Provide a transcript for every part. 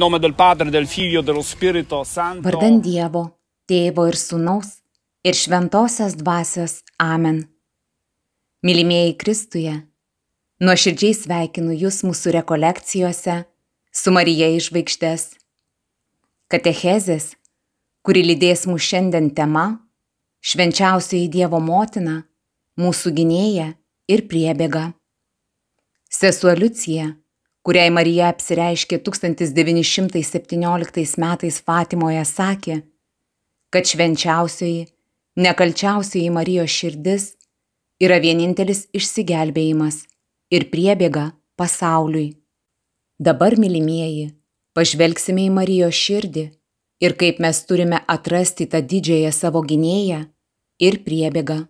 Nome del Padre, del Figlio dello Spirito Santo. Vardan Dievo, Tėvo ir Sūnaus ir Šventosios Dvasios Amen. Mylimieji Kristuje, nuoširdžiai sveikinu Jūs mūsų rekolekcijose su Marija išvaikštės. Katechezės, kuri lydės mūsų šiandien tema - švenčiausioji Dievo motina, mūsų gynėja ir priebėga. Sesuo Liucija, kuriai Marija apsireiškė 1917 metais Fatimoje, sakė, kad švenčiausioji, nekalčiausioji Marijos širdis yra vienintelis išsigelbėjimas ir priebėga pasauliui. Dabar, mylimieji, pažvelgsime į Marijos širdį ir kaip mes turime atrasti tą didžiąją savo gynėją ir priebėgą.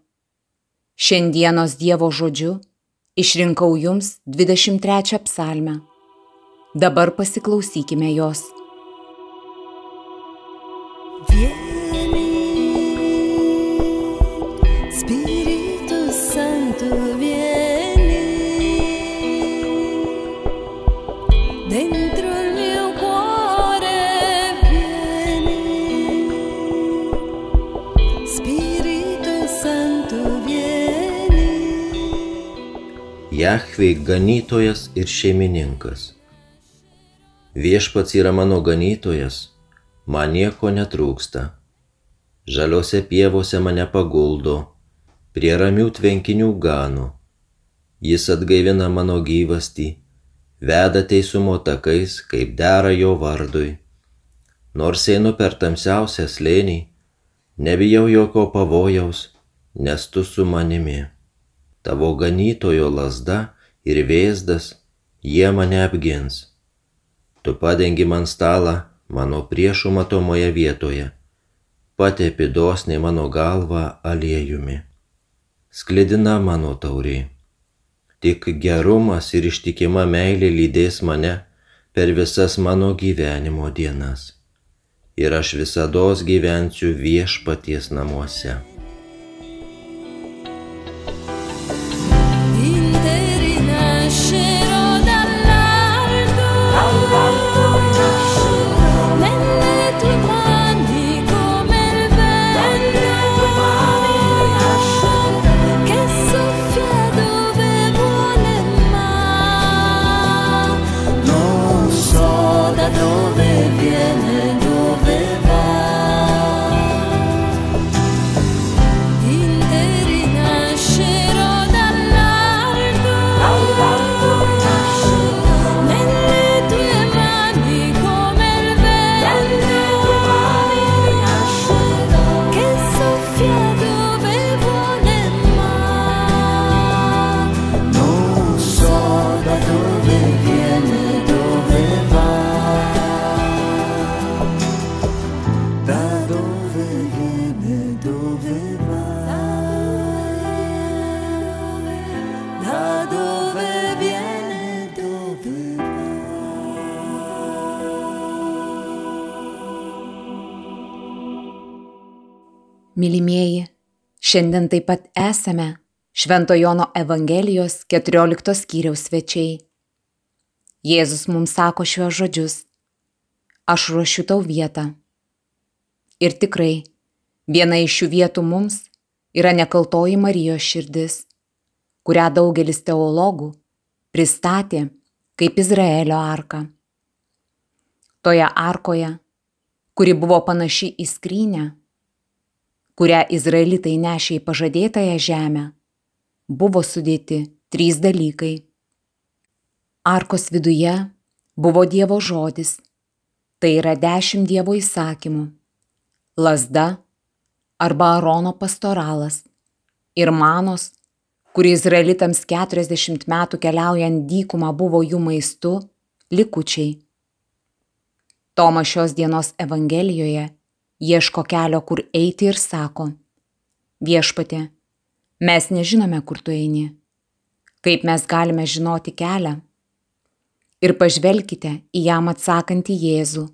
Šiandienos Dievo žodžiu išrinkau jums 23 psalmę. Dabar pasiklausykime jos. Jahvei ganytojas ir šeimininkas. Viešpats yra mano ganytojas, man nieko netrūksta. Žaliose pievose mane paguldo, prie ramių tvenkinių ganų. Jis atgaivina mano gyvastį, veda teisumo takais, kaip dera jo vardui. Nors einu per tamsiausią slėnį, nebijau jokio pavojaus, nes tu su manimi. Tavo ganytojo lasda ir vėzdas jie mane apgins. Tu padengi man stalą mano priešų matomoje vietoje, patepi dosniai mano galvą aliejumi. Sklidina mano taurė. Tik gerumas ir ištikima meilė lydės mane per visas mano gyvenimo dienas. Ir aš visada gyvensiu viešpaties namuose. Mylimieji, šiandien taip pat esame Švento Jono Evangelijos 14 skyriaus svečiai. Jėzus mums sako šiuos žodžius. Aš ruošiu tau vietą. Ir tikrai, viena iš šių vietų mums yra nekaltoji Marijos širdis, kurią daugelis teologų pristatė kaip Izraelio arką. Toje arkoje, kuri buvo panaši į skrynę, kurią izraelitai nešė į pažadėtąją žemę, buvo sudėti trys dalykai. Arkos viduje buvo Dievo žodis, tai yra dešimt Dievo įsakymų, lasda arba Arono pastoralas ir manos, kuri izraelitams 40 metų keliaujant dykumą buvo jų maistu, likučiai. Tomas šios dienos Evangelijoje ieško kelio, kur eiti ir sako, viešpatė, mes nežinome, kur tu eini. Kaip mes galime žinoti kelią? Ir pažvelkite į jam atsakantį Jėzų.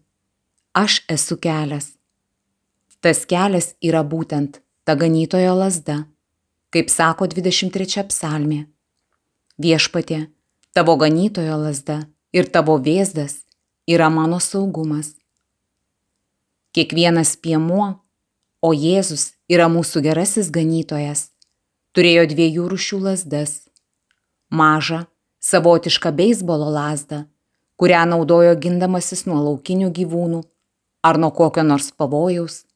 Aš esu kelias. Tas kelias yra būtent ta ganytojo lasda, kaip sako 23 psalmė. Viešpatė, tavo ganytojo lasda ir tavo vėzdas yra mano saugumas. Kiekvienas piemuo, o Jėzus yra mūsų gerasis ganytojas, turėjo dviejų rušių lasdas - mažą, savotišką beisbolo lasdą, kurią naudojo gindamasis nuo laukinių gyvūnų ar nuo kokio nors pavojaus,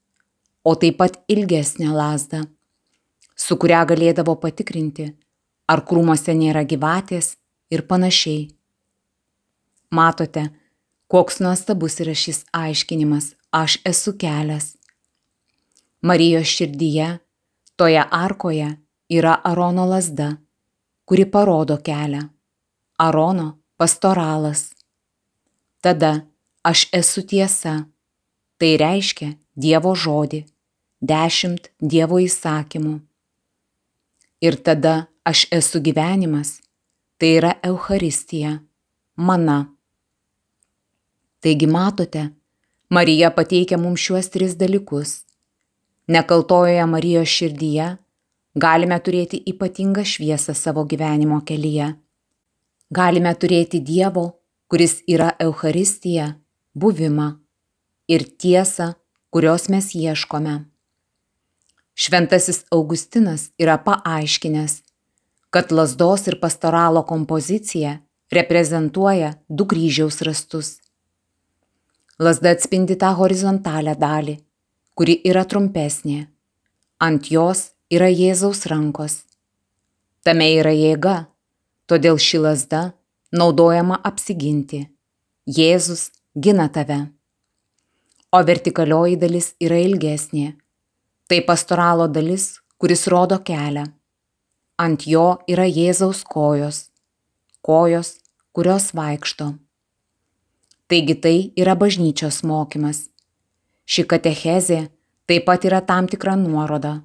o taip pat ilgesnę lasdą, su kuria galėdavo patikrinti, ar krūmose nėra gyvatės ir panašiai. Matote, koks nuostabus yra šis aiškinimas aš esu kelias. Marijos širdyje, toje arkoje yra Arono lasda, kuri parodo kelią. Arono pastoralas. Tada aš esu tiesa. Tai reiškia Dievo žodį, dešimt Dievo įsakymų. Ir tada aš esu gyvenimas. Tai yra Euharistija, mana. Taigi matote, Marija pateikia mums šiuos tris dalykus. Nekaltojoje Marijos širdyje galime turėti ypatingą šviesą savo gyvenimo kelyje. Galime turėti Dievo, kuris yra Euharistija, buvimą ir tiesą, kurios mes ieškome. Šventasis Augustinas yra paaiškinęs, kad lasdos ir pastoralo kompozicija reprezentuoja du kryžiaus rastus. Lasda atspindi tą horizontalę dalį, kuri yra trumpesnė. Ant jos yra Jėzaus rankos. Tame yra jėga, todėl ši lasda naudojama apsiginti. Jėzus gina tave. O vertikalioji dalis yra ilgesnė. Tai pastoralo dalis, kuris rodo kelią. Ant jo yra Jėzaus kojos. Kojos, kurios vaikšto. Taigi tai yra bažnyčios mokymas. Ši katechezė taip pat yra tam tikra nuoroda,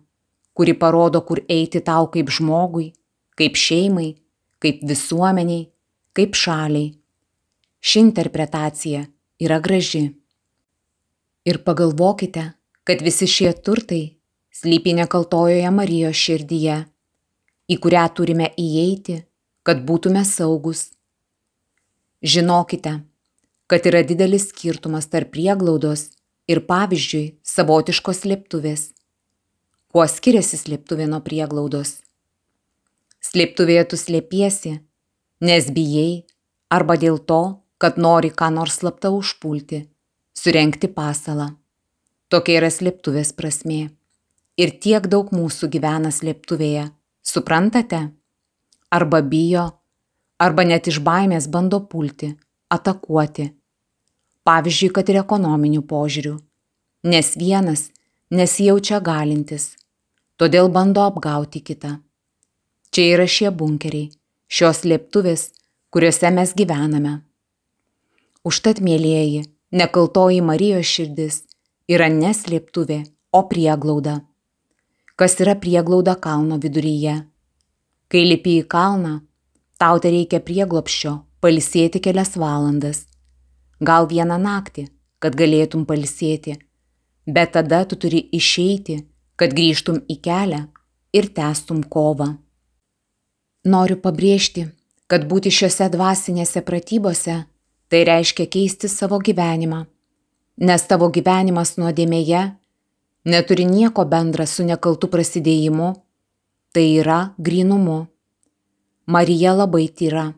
kuri parodo, kur eiti tau kaip žmogui, kaip šeimai, kaip visuomeniai, kaip šaliai. Ši interpretacija yra graži. Ir pagalvokite, kad visi šie turtai slypi nekaltojoje Marijos širdyje, į kurią turime įeiti, kad būtume saugus. Žinokite, kad yra didelis skirtumas tarp prieglaudos ir pavyzdžiui savotiškos slėptuvės. Kuo skiriasi slėptuvė nuo prieglaudos? Slėptuvėje tu slėpiesi, nes bijai arba dėl to, kad nori ką nors slapta užpulti, surenkti pasalą. Tokia yra slėptuvės prasme. Ir tiek daug mūsų gyvena slėptuvėje. Suprantate? Arba bijo, arba net iš baimės bando pulti, atakuoti. Pavyzdžiui, kad ir ekonominių požiūrių. Nes vienas nesijaučia galintis, todėl bando apgauti kitą. Čia yra šie bunkeriai, šios lėptuvės, kuriuose mes gyvename. Užtat, mėlyjeji, nekaltoji Marijos širdis yra neslėptuvė, o prieglauda. Kas yra prieglauda kalno viduryje? Kai lipi į kalną, tau tai reikia prieglopščio palisėti kelias valandas. Gal vieną naktį, kad galėtum palisėti, bet tada tu turi išeiti, kad grįžtum į kelią ir testum kovą. Noriu pabrėžti, kad būti šiuose dvasinėse pratybose tai reiškia keisti savo gyvenimą, nes tavo gyvenimas nuodėmėje neturi nieko bendra su nekaltu prasidėjimu, tai yra grinumu. Marija labai tyra.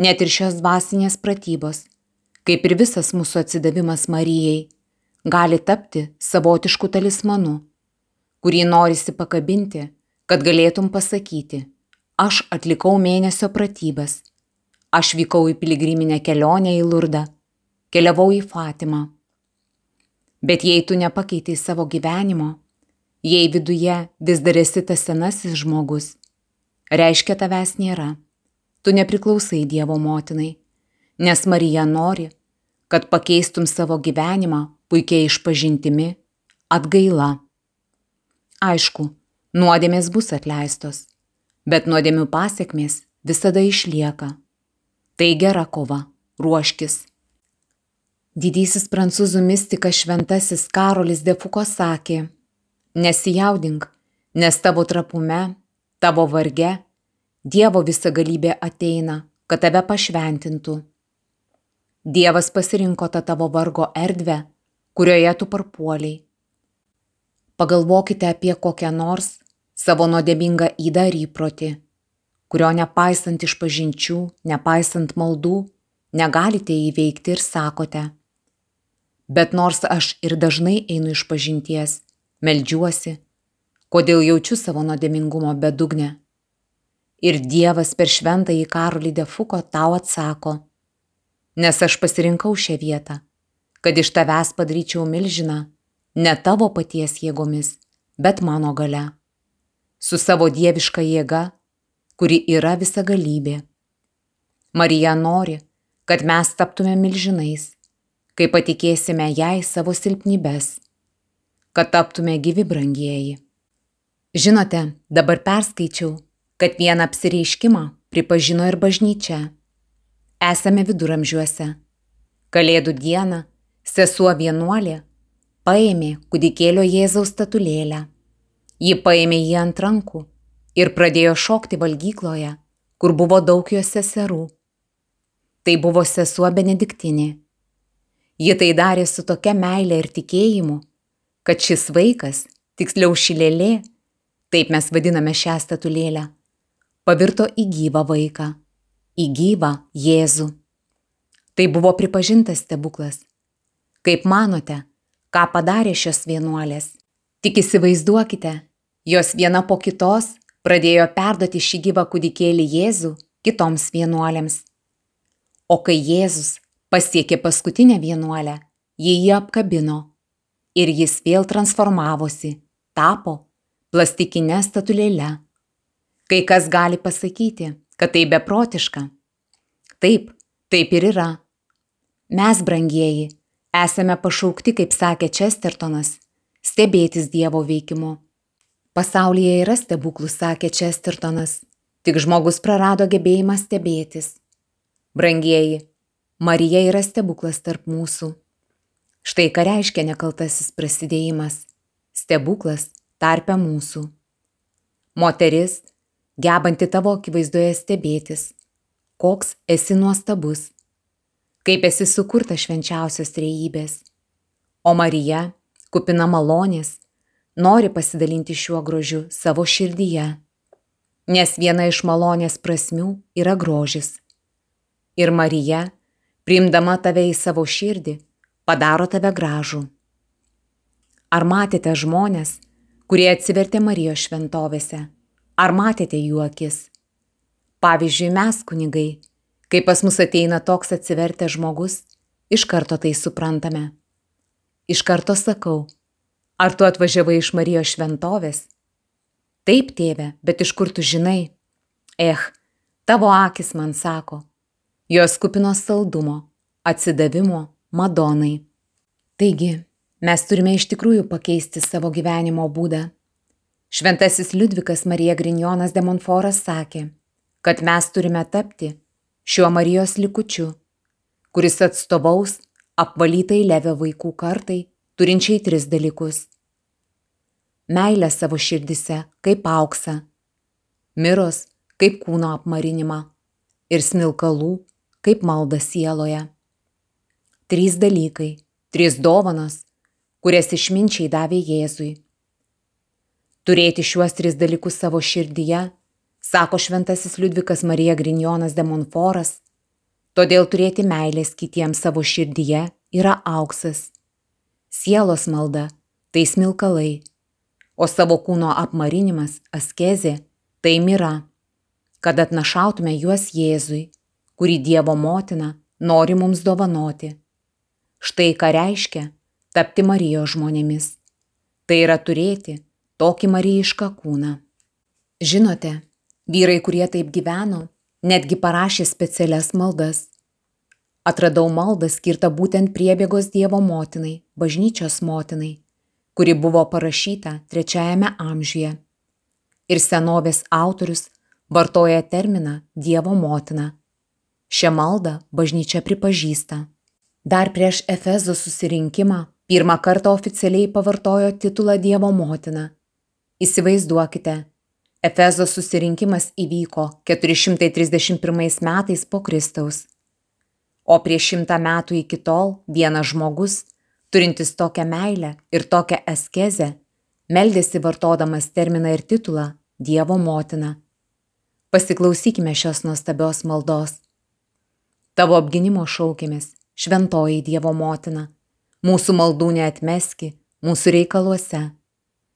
Net ir šios dvasinės pratybos, kaip ir visas mūsų atsidavimas Marijai, gali tapti savotišku talismanu, kurį norisi pakabinti, kad galėtum pasakyti, aš atlikau mėnesio pratybas, aš vykau į piligriminę kelionę į Lurdą, keliavau į Fatimą. Bet jei tu nepakeitai savo gyvenimo, jei viduje vis dar esi tas senasis žmogus, reiškia tavęs nėra, tu nepriklausai Dievo motinai, nes Marija nori, kad pakeistum savo gyvenimą puikiai išpažintimi, atgaila. Aišku, nuodėmės bus atleistos, bet nuodėmių pasiekmės visada išlieka. Tai gera kova, ruoškis. Didysis prancūzų mistikas šventasis Karolis Defuko sakė, nesijaudink, nes tavo trapume, tavo varge, Dievo visagalybė ateina, kad tave pašventintų. Dievas pasirinko tą tavo vargo erdvę kurioje tu parpuoliai. Pagalvokite apie kokią nors savo nuodėmingą įdą ar įprotį, kurio nepaisant iš pažinčių, nepaisant maldų, negalite įveikti ir sakote. Bet nors aš ir dažnai einu iš pažinties, meldžiuosi, kodėl jaučiu savo nuodėmingumo bedugnę. Ir Dievas per šventąjį Karolį Defuko tau atsako, nes aš pasirinkau šią vietą kad iš tavęs padaryčiau milžiną, ne tavo paties jėgomis, bet mano gale. Su savo dieviška jėga, kuri yra visa galybė. Marija nori, kad mes taptume milžinais, kai patikėsime jai savo silpnybės, kad taptume gyvi brangieji. Žinote, dabar perskaičiau, kad vieną apsireiškimą pripažino ir bažnyčia. Esame viduramžiuose. Kalėdų dieną Sesuo vienuolė paėmė kūdikėlio Jėzaus statulėlę. Ji paėmė jį ant rankų ir pradėjo šokti valgykloje, kur buvo daug jos seserų. Tai buvo sesuo Benediktinė. Ji tai darė su tokia meilė ir tikėjimu, kad šis vaikas, tiksliau šilėlė, taip mes vadiname šią statulėlę, pavirto į gyvą vaiką, į gyvą Jėzų. Tai buvo pripažintas stebuklas Kaip manote, ką padarė šios vienuolės? Tik įsivaizduokite, jos viena po kitos pradėjo perduoti šį gyvą kūdikėlį Jėzų kitoms vienuolėms. O kai Jėzus pasiekė paskutinę vienuolę, jie jį apkabino ir jis vėl transformavosi, tapo plastikinė statulėle. Kai kas gali pasakyti, kad tai beprotiška. Taip, taip ir yra. Mes, brangieji, esame pašaukti, kaip sakė Čestertonas, stebėtis Dievo veikimu. Pasaulyje yra stebuklų, sakė Čestertonas, tik žmogus prarado gebėjimą stebėtis. Brangieji, Marija yra stebuklas tarp mūsų. Štai ką reiškia nekaltasis prasidėjimas - stebuklas tarpe mūsų. Moteris, gebanti tavo akivaizdoje stebėtis, koks esi nuostabus, kaip esi sukurta švenčiausios trejybės. O Marija, kupina malonės, nori pasidalinti šiuo grožiu savo širdyje, nes viena iš malonės prasmių yra grožis. Ir Marija, priimdama tave į savo širdį, padaro tave gražų. Ar matėte žmonės, kurie atsivertė Marijos šventovėse? Ar matėte jų akis? Pavyzdžiui, mes kunigai, kai pas mus ateina toks atsivertęs žmogus, iš karto tai suprantame. Iš karto sakau, ar tu atvažiavai iš Marijos šventovės? Taip, tėve, bet iš kur tu žinai? Eh, tavo akis man sako, jos kupinos saldumo, atsidavimo Madonai. Taigi, mes turime iš tikrųjų pakeisti savo gyvenimo būdą. Šventasis Liudvikas Marija Grignonas de Monforas sakė, kad mes turime tapti šiuo Marijos likučiu, kuris atstovaus apvalytai levio vaikų kartai, turinčiai tris dalykus. Meilę savo širdise kaip auksą, miros kaip kūno apmarinimą ir smilkalų kaip malda sieloje. Trys dalykai, trys dovanos, kurias išminčiai davė Jėzui. Turėti šiuos tris dalykus savo širdyje, sako šventasis Liudvikas Marija Grignonas de Monforas, todėl turėti meilės kitiems savo širdyje yra auksas. Sielos malda - tai smilkalai, o savo kūno apmarinimas - askezė - tai mira, kad atnašautume juos Jėzui, kurį Dievo motina nori mums dovanoti. Štai ką reiškia tapti Marijos žmonėmis. Tai yra turėti tokį marijišką kūną. Žinote, vyrai, kurie taip gyveno, netgi parašė specialias maldas. Atradau maldą skirtą būtent priebėgos Dievo motinai, bažnyčios motinai, kuri buvo parašyta trečiajame amžiuje. Ir senovės autorius vartoja terminą Dievo motina. Šią maldą bažnyčia pripažįsta. Dar prieš Efezo susirinkimą pirmą kartą oficialiai pavartojo titulą Dievo motina. Įsivaizduokite, Efezo susirinkimas įvyko 431 metais po Kristaus. O prieš šimtą metų iki tol vienas žmogus, turintis tokią meilę ir tokią askezę, meldėsi vartodamas terminą ir titulą Dievo motina. Pasiklausykime šios nuostabios maldos. Tavo apginimo šaukėmės šventoji Dievo motina, mūsų maldų neatmeski mūsų reikaluose,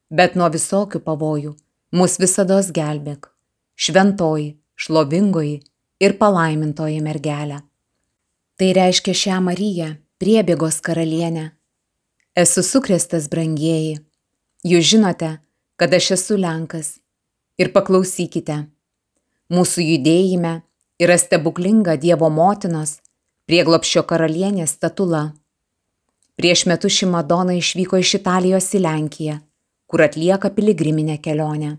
bet nuo visokių pavojų mus visada gelbėk, šventoji, šlovingoji ir palaimintoji mergelė. Tai reiškia šią Mariją, priebėgos karalienę. Esu sukrestas, brangieji. Jūs žinote, kad aš esu Lenkas. Ir paklausykite. Mūsų judėjime yra stebuklinga Dievo motinos prieglopščio karalienės statula. Prieš metus ši Madona išvyko iš Italijos į Lenkiją, kur atlieka piligriminę kelionę.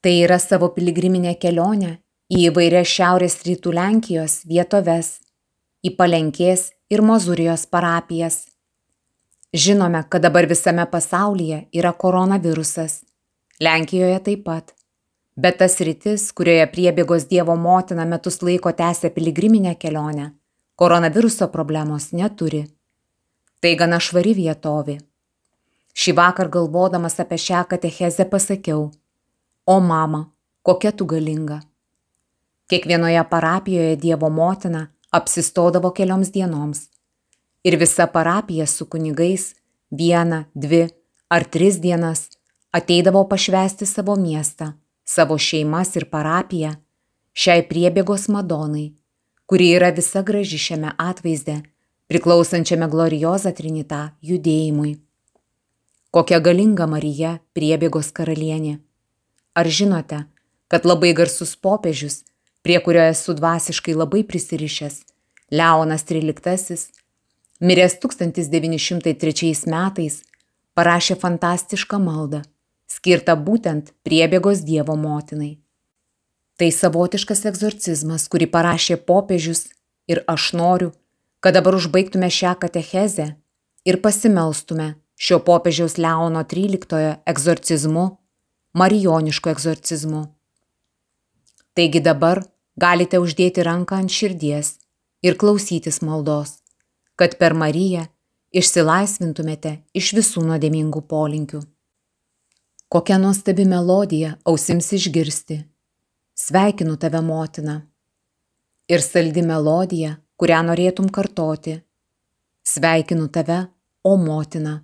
Tai yra savo piligriminė kelionė į įvairias šiaurės rytų Lenkijos vietoves, į Palenkės ir Mozurijos parapijas. Žinome, kad dabar visame pasaulyje yra koronavirusas. Lenkijoje taip pat. Bet tas rytis, kurioje priebėgos Dievo motina metus laiko tęsė piligriminę kelionę, koronaviruso problemos neturi. Tai gana švari vietovė. Šį vakar galvodamas apie šią katechezę pasakiau, o mama, kokia tu galinga. Kiekvienoje parapijoje Dievo motina apsistodavo kelioms dienoms. Ir visa parapija su kunigais vieną, dvi ar tris dienas ateidavo pašvesti savo miestą, savo šeimas ir parapiją šiai priebėgos Madonai kuri yra visa graži šiame atvaizde, priklausančiame glorioza Trinita judėjimui. Kokia galinga Marija priebėgos karalienė. Ar žinote, kad labai garsus popiežius prie kurio esu dvasiškai labai prisirišęs, Leonas XIII, miręs 1903 metais, parašė fantastišką maldą, skirtą būtent priebėgos Dievo motinai. Tai savotiškas egzorcizmas, kurį parašė popiežius ir aš noriu, kad dabar užbaigtume šią katechezę ir pasimelstume šio popiežiaus Leono XIII egzorcizmu, marijonišku egzorcizmu. Taigi dabar galite uždėti ranką ant širdies ir klausytis maldos, kad per Mariją išsilaisvintumėte iš visų nuodėmingų polinkių. Kokia nuostabi melodija ausims išgirsti. Sveikinu tave, motina. Ir saldi melodija, kurią norėtum kartoti. Sveikinu tave, o motina.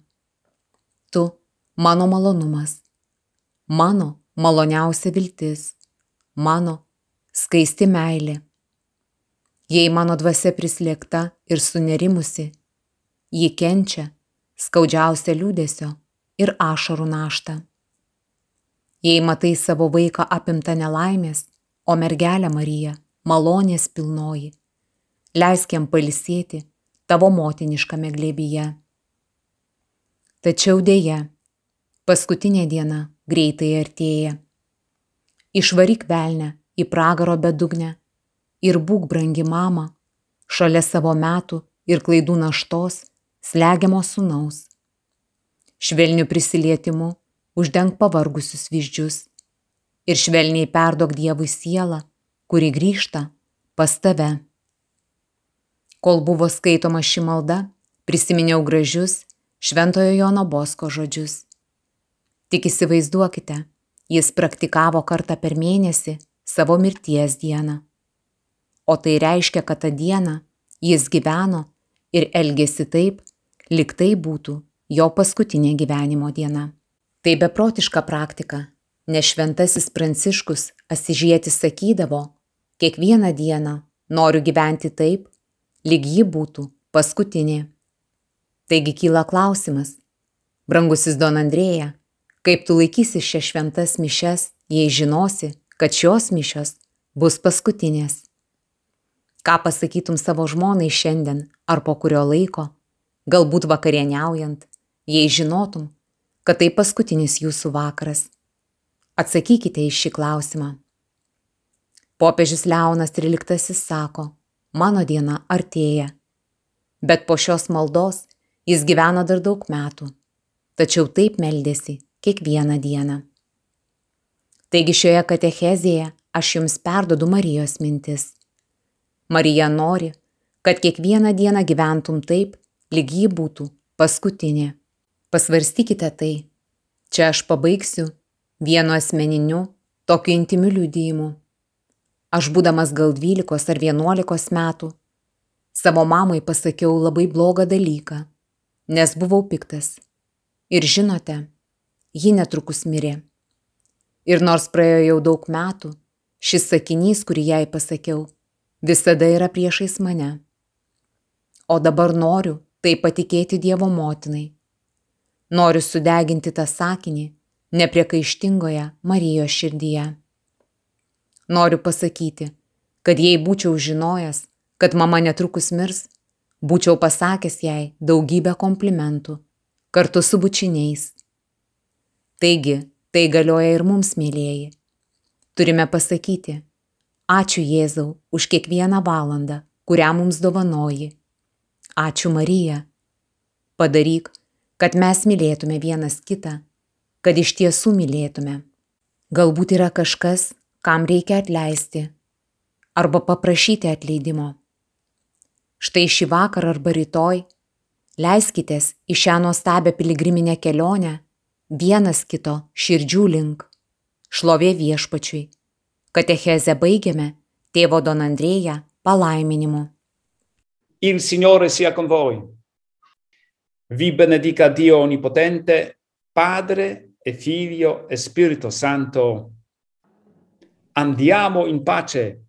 Mano malonumas, mano maloniausia viltis, mano skaisti meilė. Jei mano dvasia prislėgta ir sunerimusi, ji kenčia skaudžiausia liūdėsio ir ašarų naštą. Jei matai savo vaiką apimtą nelaimės, o mergelę Mariją malonės pilnoji, leisk jam palisėti tavo motiniškame glėbyje. Tačiau dėja, paskutinė diena greitai artėja. Išvaryk velnę į pragaro bedugnę ir būk brangi mama, šalia savo metų ir klaidų naštos slegiamo sunaus. Švelniu prisilietimu uždenk pavargusius vyzdžius ir švelniai perdok Dievui sielą, kuri grįžta pas tave. Kol buvo skaitoma ši malda, prisiminiau gražius Šventojo Jono Bosko žodžius. Tik įsivaizduokite, jis praktikavo kartą per mėnesį savo mirties dieną. O tai reiškia, kad tą dieną jis gyveno ir elgėsi taip, lyg tai būtų jo paskutinė gyvenimo diena. Tai beprotiška praktika, nes šventasis Pranciškus Asižėtis sakydavo, kiekvieną dieną noriu gyventi taip, lyg ji būtų paskutinė. Taigi kyla klausimas, brangusis Don Andrėja, kaip tu laikysi šias šventas mišes, jei žinosi, kad šios mišios bus paskutinės. Ką pasakytum savo žmonai šiandien ar po kurio laiko, galbūt vakarieniaujant, jei žinotum, kad tai paskutinis jūsų vakaras? Atsakykite į šį klausimą. Popiežius Leonas XIII sako, mano diena artėja, bet po šios maldos jis gyvena dar daug metų, tačiau taip meldėsi kiekvieną dieną. Taigi šioje katechezėje aš jums perdodu Marijos mintis. Marija nori, kad kiekvieną dieną gyventum taip, lyg ji būtų paskutinė. Pasvarstykite tai. Čia aš pabaigsiu vienu asmeniniu, tokiu intimiu liudijimu. Aš būdamas gal 12 ar 11 metų, savo mamai pasakiau labai blogą dalyką, nes buvau piktas. Ir žinote, ji netrukus mirė. Ir nors praėjo jau daug metų, šis sakinys, kurį jai pasakiau, visada yra priešais mane. O dabar noriu tai patikėti Dievo motinai. Noriu sudeginti tą sakinį nepriekaištingoje Marijos širdyje. Noriu pasakyti, kad jei būčiau žinojęs, kad mama netrukus mirs, būčiau pasakęs jai daugybę komplimentų, kartu su bučiniais. Taigi, Tai galioja ir mums, mėlyjeji. Turime pasakyti, ačiū Jėzau už kiekvieną valandą, kurią mums dovanoji. Ačiū Marija. Padaryk, kad mes mylėtume vienas kitą, kad iš tiesų mylėtume. Galbūt yra kažkas, kam reikia atleisti arba paprašyti atleidimo. Štai šį vakarą arba rytoj leiskitės į šią nuostabią piligriminę kelionę vienas kito širdžių link. Šlovė viešpačiui. Katechezę baigiame tėvo Don Andrėja palaiminimu. Il Signore sia con voi. Vi benedica Dio Onnipotente, Padre e Figlio e Spirito Santo. Andiamo in pace.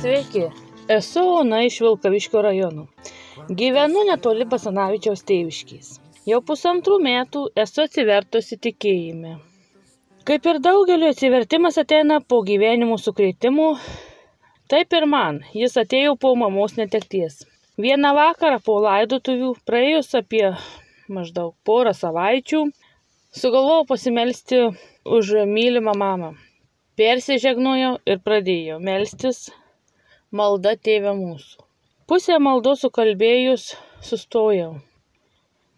Sveiki, esu Ona iš Vilkaviškio rajonų. Gyvenu netoli Basanavičiaus tėviškiais. Jau pusantrų metų esu atsivertusi tikėjime. Kaip ir daugeliu atsivertimas ateina po gyvenimo sukreitimų, taip ir man, jis atėjo po mamos netekties. Vieną vakarą po laidotuvių, praėjus apie maždaug porą savaičių, sugalvojau pasimelsti už mylimą mamą. Persižegnojau ir pradėjau melstis malda tėvė mūsų. Pusę maldos sukalbėjus sustojau,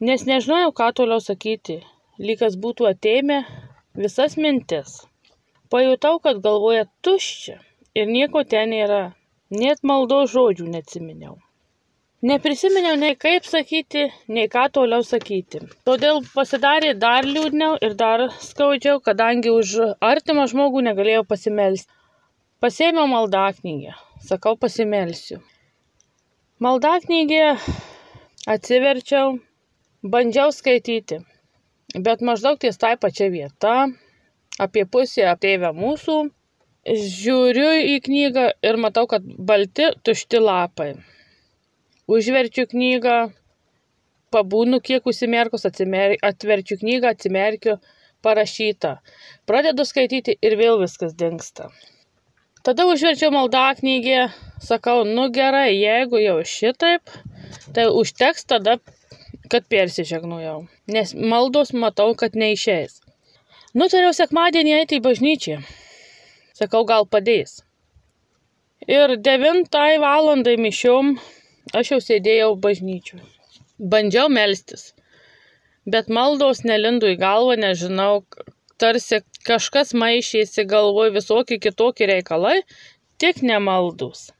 nes nežinojau, ką toliau sakyti, lygas būtų atėmę visas mintis. Pajutau, kad galvoje tuščia ir nieko ten nėra, net maldos žodžių neatsiminiau. Neprisiminiau nei kaip sakyti, nei ką toliau sakyti. Todėl pasidarė dar liūdniau ir dar skaudžiau, kadangi už artimą žmogų negalėjau pasimelsti. Pasėmiau maldaknygę, sakau pasimelsiu. Maldaknygė atsiverčiau, bandžiau skaityti, bet maždaug ties tai pačia vieta, apie pusę tėvę mūsų, žiūriu į knygą ir matau, kad balti tušti lapai. Užverčiu knygą, pabūnu kiek užsimerkus, atsimer... atverčiu knygą, atsimerkiu, parašyta. Pradedu skaityti ir vėl viskas dinksta. Tada užverčiau maldą knygę, sakau, nu gerai, jeigu jau šitaip, tai užteks tada kad persižegnojau, nes maldos matau, kad neišeis. Nutariau sekmadienį eiti į bažnyčią. Sakau, gal padės. Ir devintai valandai mišiom aš jau sėdėjau bažnyčių. Bandžiau melstis. Bet maldos nelindo į galvą, nežinau, tarsi kažkas maišėsi galvoj visokie kitokie reikalai, tik nemaldus.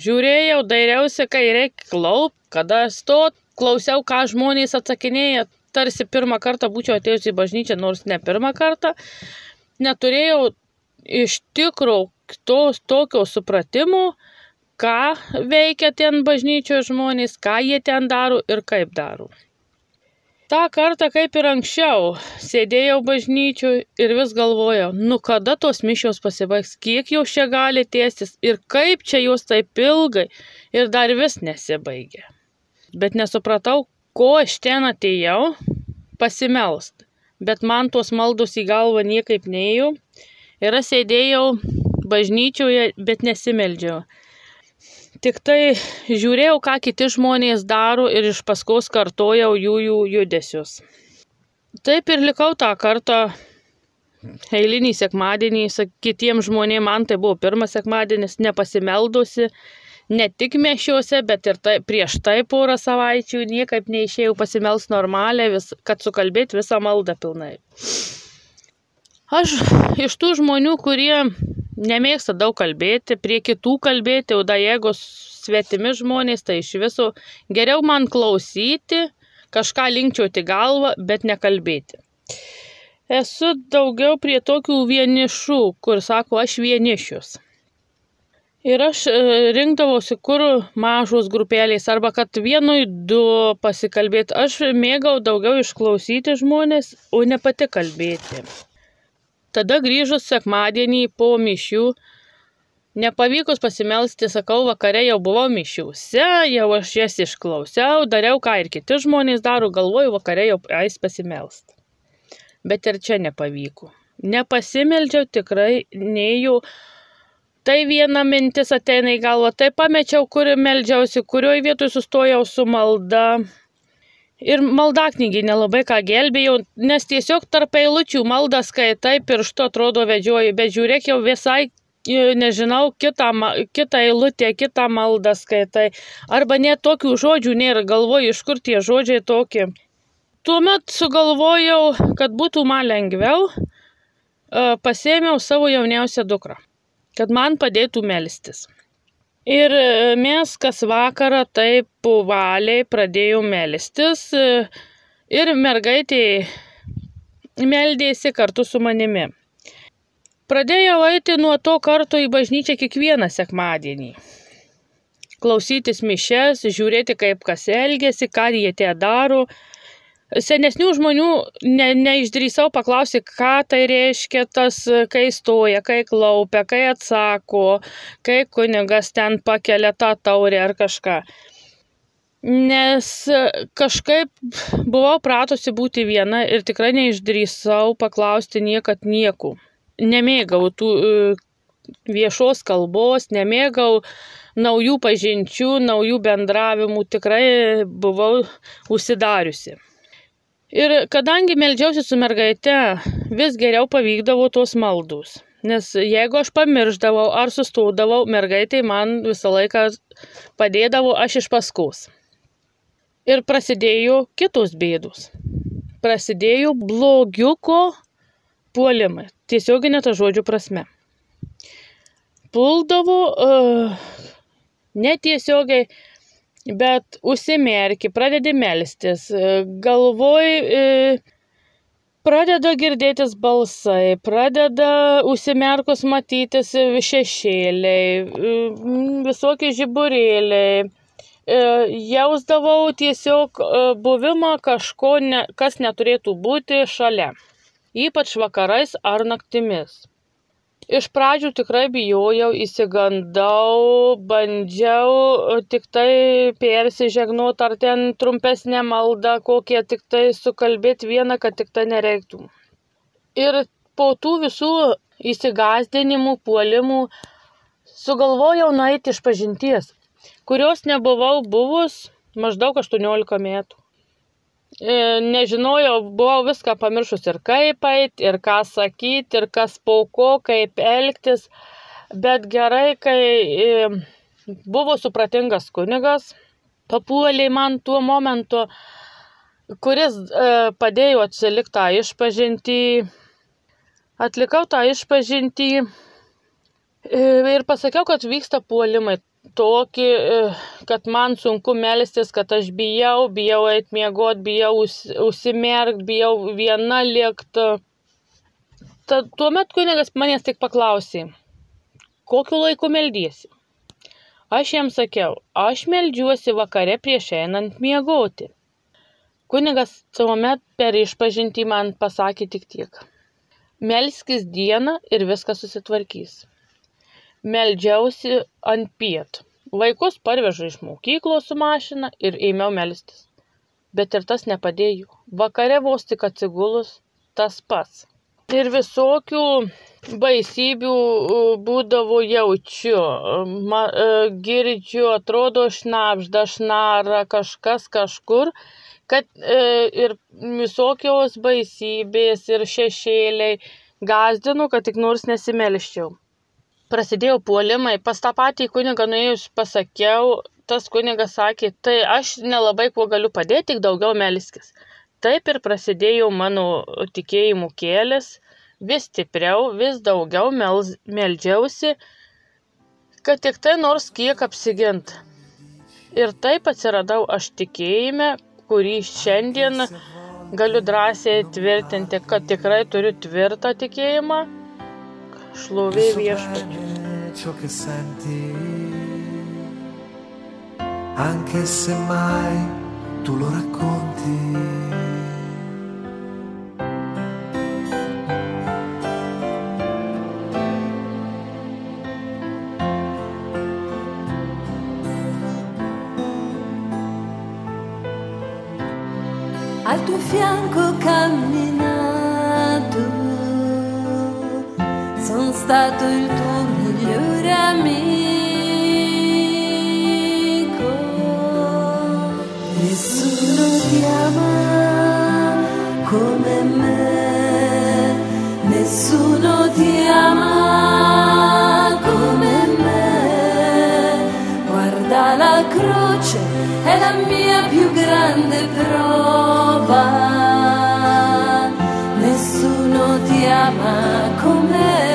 Žiūrėjau, dairiausi, kai reikia klaup, kada stot, klausiau, ką žmonės atsakinėja, tarsi pirmą kartą būčiau atėjus į bažnyčią, nors ne pirmą kartą. Neturėjau iš tikrųjų to, tokio supratimo, ką veikia ten bažnyčioje žmonės, ką jie ten daro ir kaip daro. Ta kartą, kaip ir anksčiau, sėdėjau bažnyčių ir vis galvojau, nu kada tos mišios pasibaigs, kiek jau čia gali tiestis ir kaip čia jos taip ilgai ir dar vis nesibaigia bet nesupratau, ko aš ten atėjau pasimelst. Bet man tos maldos į galvą niekaip neėjau. Ir aš sėdėjau bažnyčioje, bet nesimeldžiau. Tik tai žiūrėjau, ką kiti žmonės daro ir iš paskos kartojau jų, jų judesius. Taip ir likau tą kartą eilinį sekmadienį, kitiems žmonėms man tai buvo pirmas sekmadienis, nepasimeldusi, ne tik mešiuose, bet ir tai, prieš tai porą savaičių niekaip neišėjau pasimels normaliai, vis, kad sukalbėti visą maldą pilnai. Aš iš tų žmonių, kurie nemėgsta daug kalbėti, prie kitų kalbėti, o da jeigu svetimi žmonės, tai iš viso geriau man klausyti, kažką linkčioti galvą, bet nekalbėti. Esu daugiau prie tokių vienišų, kur sako, aš vienišius. Ir aš e, rinkdavausi, kur mažos grupelės, arba kad vienui du pasikalbėti. Aš mėgau daugiau išklausyti žmonės, o ne pati kalbėti. Tada grįžus sekmadienį po mišių, nepavykus pasimelsti, sakau, vakare jau buvau mišiuose, jau aš jas išklausiau, dariau, ką ir kiti žmonės daro, galvoju, vakare jau eis pasimelsti. Bet ir čia nepavyko. Nepasimeldžiau tikrai, neėjau tai viena mintis ateina į galvą, tai pamečiau, kur meldžiausi, kurioje vietoje sustojau su malda. Ir maldaknygiai nelabai ką gelbėjau, nes tiesiog tarp eilučių maldą skaitai, pirštu atrodo vedžioji, bet žiūrėk jau visai, e, nežinau, kitą, kitą eilutę, kitą maldą skaitai. Arba net tokių žodžių nėra, galvoju, iš kur tie žodžiai tokie. Tuomet sugalvojau, kad būtų man lengviau, e, pasėmiau savo jauniausią dukrą kad man padėtų melstis. Ir e, mes kas vakarą taip valiai pradėjom melstis e, ir mergaitė meldėsi kartu su manimi. Pradėjau eiti nuo to karto į bažnyčią kiekvieną sekmadienį. Klausytis mišes, žiūrėti, kaip kas elgesi, ką jie tie daro. Senesnių žmonių ne, neišdrįsau paklausyti, ką tai reiškia tas, kai stoja, kai klaupia, kai atsako, kai kunigas ten pakelia tą taurę ar kažką. Nes kažkaip buvau pratusi būti viena ir tikrai neišdrįsau paklausti niekad niekų. Nemėgau tų e, viešos kalbos, nemėgau naujų pažinčių, naujų bendravimų, tikrai buvau užsidariusi. Ir kadangi meldžiausi su mergaite, vis geriau pavykdavo tos maldus. Nes jeigu aš pamirždavau ar sustūdavau, mergaitai man visą laiką padėdavo aš iš paskos. Ir prasidėjo kitos bėdos. Prasidėjo blogiuko puolimai. Tiesioginė ta žodžių prasme. Puldavo uh, netiesiogiai bet užsimerki, pradedi melstis, e, galvoj e, pradeda girdėtis balsai, pradeda užsimerkus matytis šešėliai, e, visokie žiburėliai. Jausdavau tiesiog buvimą kažko, ne, kas neturėtų būti šalia, ypač vakarais ar naktimis. Iš pradžių tikrai bijojau, įsigandau, bandžiau tik tai persižegnot ar ten trumpesnę maldą, kokią tik tai sukalbėti vieną, kad tik tai nereiktų. Ir po tų visų įsigazdinimų, puolimų sugalvojau nueiti iš pažinties, kurios nebuvau buvus maždaug 18 metų. E, nežinojau, buvau viską pamiršus ir kaip eit, ir ką sakyti, ir kas po ko, kaip elgtis. Bet gerai, kai e, buvo supratingas kunigas, papuolė man tuo momentu, kuris e, padėjo atsilikti tą išpažinti. Atlikau tą išpažinti ir pasakiau, kad vyksta puolimai tokį, e, kad man sunku melstis, kad aš bijau, bijau eiti miegot, bijau užsimerkti, bijau viena liekti. Tad tuomet kunigas manęs tik paklausė, kokiu laiku meldysi. Aš jam sakiau, aš meldžiuosi vakare prieš einant miegoti. Kunigas tuomet per išpažinti man pasakė tik tiek. Melskis dieną ir viskas susitvarkys meldžiausi ant pietų. Vaikus parvežu iš mokyklos su mašina ir ėmiau melstis. Bet ir tas nepadėjo. Vakare vos tik atsigulus tas pats. Ir visokių baisybių būdavo jaučiu, ma, e, girdžiu, atrodo šnapžda, šnara kažkas kažkur, kad e, ir visokios baisybės ir šešėliai gazdinu, kad tik nors nesimelščiau prasidėjo puolimai, pas tą patį kunigą nuėjus pasakiau, tas kunigas sakė, tai aš nelabai kuo galiu padėti, tik daugiau melskis. Taip ir prasidėjo mano tikėjimų kėlės, vis stipriau, vis daugiau melz, meldžiausi, kad tik tai nors kiek apsigint. Ir taip atsiradau aš tikėjime, kurį šiandien galiu drąsiai tvirtinti, kad tikrai turiu tvirtą tikėjimą šlovė viešpačiui. ciò che senti, anche se mai tu lo racconti. al tuo fianco camminato, sono stato il tuo migliore amico. Nessuno ti ama come me, nessuno ti ama come me. Guarda la croce, è la mia più grande prova. Nessuno ti ama come me,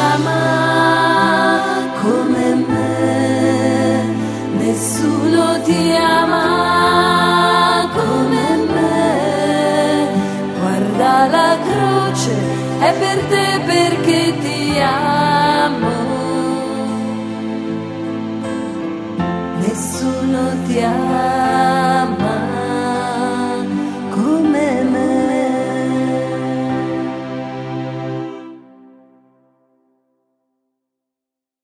ama come me, nessuno ti ama come me. Guarda la croce, è per te perché